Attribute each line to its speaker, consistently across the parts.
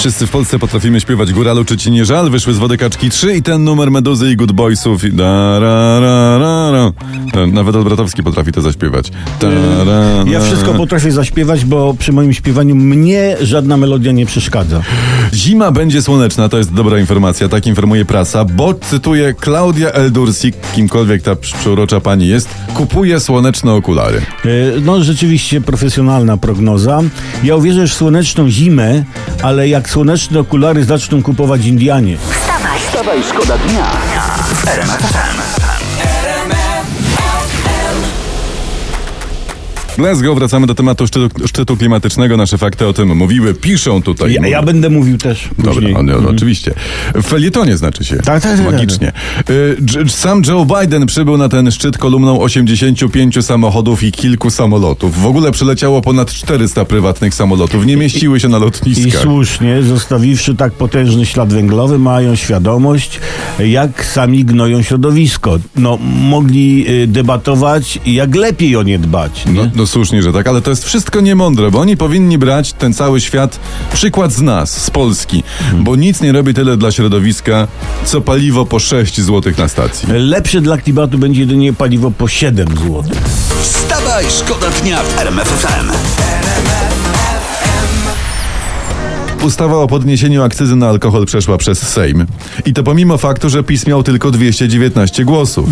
Speaker 1: Wszyscy w Polsce potrafimy śpiewać Góralu czy ci nie żal? Wyszły z wody kaczki 3 i ten numer Meduzy i Good Boysów. i Da, ra, ra, ra, ra. E, Nawet Olbratowski potrafi to zaśpiewać. Ra,
Speaker 2: Ja wszystko potrafię zaśpiewać, bo przy moim śpiewaniu mnie żadna melodia nie przeszkadza.
Speaker 1: Zima będzie słoneczna, to jest dobra informacja, tak informuje prasa, bo cytuję Klaudia Eldursik, kimkolwiek ta przeurocza pani jest, kupuje słoneczne okulary.
Speaker 2: E, No rzeczywiście profesjonalna prognoza. Ja uwierzę w słoneczną zimę, ale jak słoneczne okulary zaczną kupować Indianie.
Speaker 3: Wstawaj,
Speaker 4: Wstawaj, szkoda dnia. W FM.
Speaker 1: Glasgow, wracamy do tematu szczytu, szczytu klimatycznego, nasze fakty o tym mówiły, piszą tutaj.
Speaker 2: Ja, ja będę mówił też
Speaker 1: Dobra,
Speaker 2: później.
Speaker 1: on, on, oczywiście. W felietonie znaczy się.
Speaker 2: Tak, tak, tak,
Speaker 1: Magicznie. Y, Dż- Sam Joe Biden przybył na ten szczyt kolumną 85 samochodów i kilku samolotów. W ogóle przyleciało ponad 400 prywatnych samolotów. Nie mieściły się na
Speaker 2: I
Speaker 1: lotniskach.
Speaker 2: słusznie, zostawiwszy tak potężny ślad węglowy, mają świadomość, jak sami gnoją środowisko. No, mogli y, debatować, jak lepiej o nie dbać. Nie?
Speaker 1: No, no słusznie, że tak, ale to jest wszystko niemądre, bo oni powinni brać ten cały świat przykład z nas, z Polski, bo nic nie robi tyle dla środowiska, co paliwo po 6 zł na stacji.
Speaker 2: Lepsze dla klimatu będzie jedynie paliwo po 7 zł.
Speaker 4: Wstawaj, szkoda dnia w RMF
Speaker 1: Ustawa o podniesieniu akcyzy na alkohol przeszła przez Sejm. I to pomimo faktu, że PiS miał tylko 219 głosów.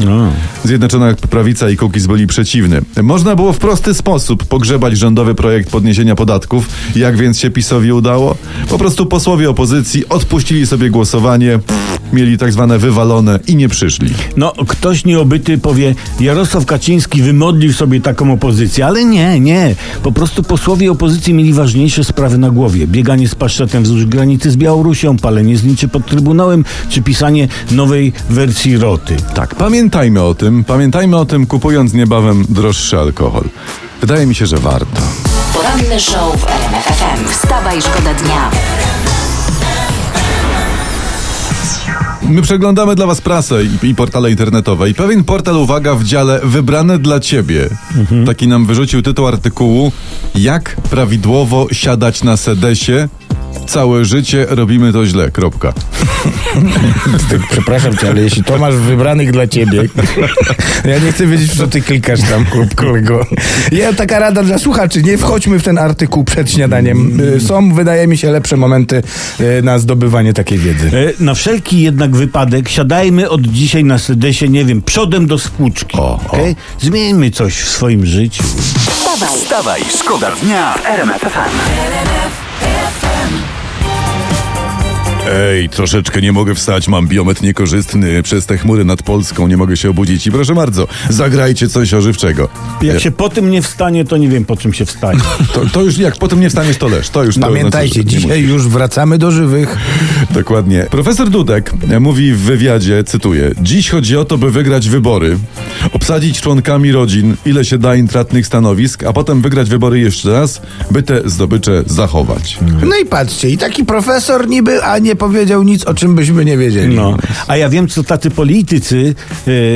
Speaker 1: Zjednoczona Prawica i Kukiz byli przeciwny. Można było w prosty sposób pogrzebać rządowy projekt podniesienia podatków. Jak więc się PiSowi udało? Po prostu posłowie opozycji odpuścili sobie głosowanie, mieli tak zwane wywalone i nie przyszli.
Speaker 2: No, ktoś nieobyty powie, Jarosław Kaczyński wymodlił sobie taką opozycję, ale nie, nie. Po prostu posłowie opozycji mieli ważniejsze sprawy na głowie. Bieganie z paszczetem wzdłuż granicy z Białorusią, palenie zniczy pod Trybunałem, czy pisanie nowej wersji roty.
Speaker 1: Tak, pamiętajmy o tym, pamiętajmy o tym, kupując niebawem droższy alkohol. Wydaje mi się, że warto.
Speaker 3: poranny show w RMF FM. Wstawaj, szkoda dnia.
Speaker 1: My przeglądamy dla Was prasę i, i portale internetowe i pewien portal, uwaga, w dziale wybrane dla Ciebie. Taki nam wyrzucił tytuł artykułu Jak prawidłowo siadać na sedesie. Całe życie robimy to źle. Kropka.
Speaker 5: Przepraszam cię, ale jeśli to masz wybranych dla ciebie, ja nie chcę wiedzieć, co ty klikasz tam, kol- kolego. Ja taka rada dla słuchaczy, nie wchodźmy w ten artykuł przed śniadaniem. Y, Są, wydaje mi się, lepsze momenty y, na zdobywanie takiej wiedzy.
Speaker 2: E, Na wszelki jednak wypadek siadajmy od dzisiaj na sedesie, nie wiem, przodem do spłuczki.
Speaker 1: O, o.
Speaker 2: okej? Zmieńmy coś w swoim życiu.
Speaker 3: Wstawaj,
Speaker 4: Wstawaj, szkoda dnia w RMF
Speaker 1: Ej, troszeczkę nie mogę wstać, mam biometr niekorzystny przez te chmury nad Polską, nie mogę się obudzić i proszę bardzo, zagrajcie coś ożywczego.
Speaker 2: Jak się po tym nie wstanie, to nie wiem, po czym się wstanie.
Speaker 1: To, to już jak potem nie wstaniesz, to leż. To już to
Speaker 5: Pamiętajcie,
Speaker 1: nie
Speaker 5: dzisiaj już wracamy do żywych.
Speaker 1: Dokładnie. Profesor Dudek mówi w wywiadzie, cytuję: Dziś chodzi o to, by wygrać wybory, obsadzić członkami rodzin, ile się da intratnych stanowisk, a potem wygrać wybory jeszcze raz, by te zdobycze zachować.
Speaker 5: No i patrzcie, i taki profesor niby, a nie powiedział nic, o czym byśmy nie wiedzieli.
Speaker 2: No. A ja wiem, co tacy politycy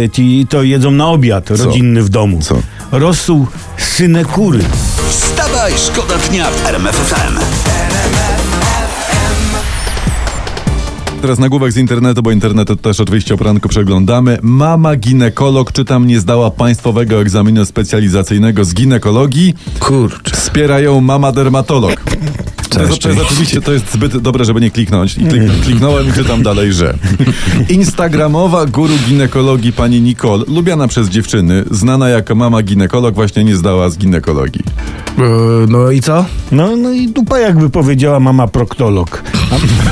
Speaker 2: e, ci to jedzą na obiad rodzinny w domu.
Speaker 1: Co?
Speaker 2: Rosół synekury.
Speaker 4: Wstawaj, szkoda dnia w RMF FM.
Speaker 1: Teraz nagłówek z internetu, bo internet też oczywiście o poranku przeglądamy. Mama ginekolog, czy tam nie zdała państwowego egzaminu specjalizacyjnego z ginekologii?
Speaker 5: Kurczę.
Speaker 1: Wspiera ją mama dermatolog. To jest oczywiście to jest zbyt dobre, żeby nie kliknąć. I klik, kliknąłem i czytam dalej, że Instagramowa guru ginekologii pani Nicole, lubiana przez dziewczyny, znana jako mama ginekolog, właśnie nie zdała z ginekologii.
Speaker 5: E, No i co?
Speaker 2: No, no i dupa jakby powiedziała mama proktolog.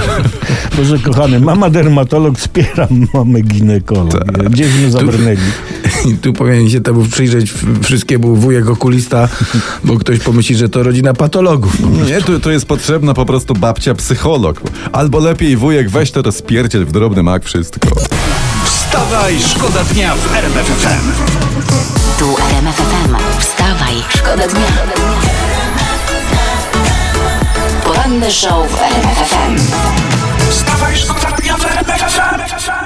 Speaker 2: Boże kochany, mama dermatolog wspiera mamę ginekolog. Gdzieśmy zabrnęli.
Speaker 5: I tu powinien się temu przyjrzeć wszystkiemu wujek okulista, bo ktoś pomyśli, że to rodzina patologów.
Speaker 1: Nie, tu, tu jest potrzebna po prostu babcia psycholog. Albo lepiej wujek, weź to rozpierdziel w drobny mak wszystko.
Speaker 4: Wstawaj, szkoda dnia w RMF FM.
Speaker 3: Tu RMF FM. Wstawaj, szkoda dnia. Poranny show w RMF FM.
Speaker 4: Wstawaj, szkoda dnia w RMF FM.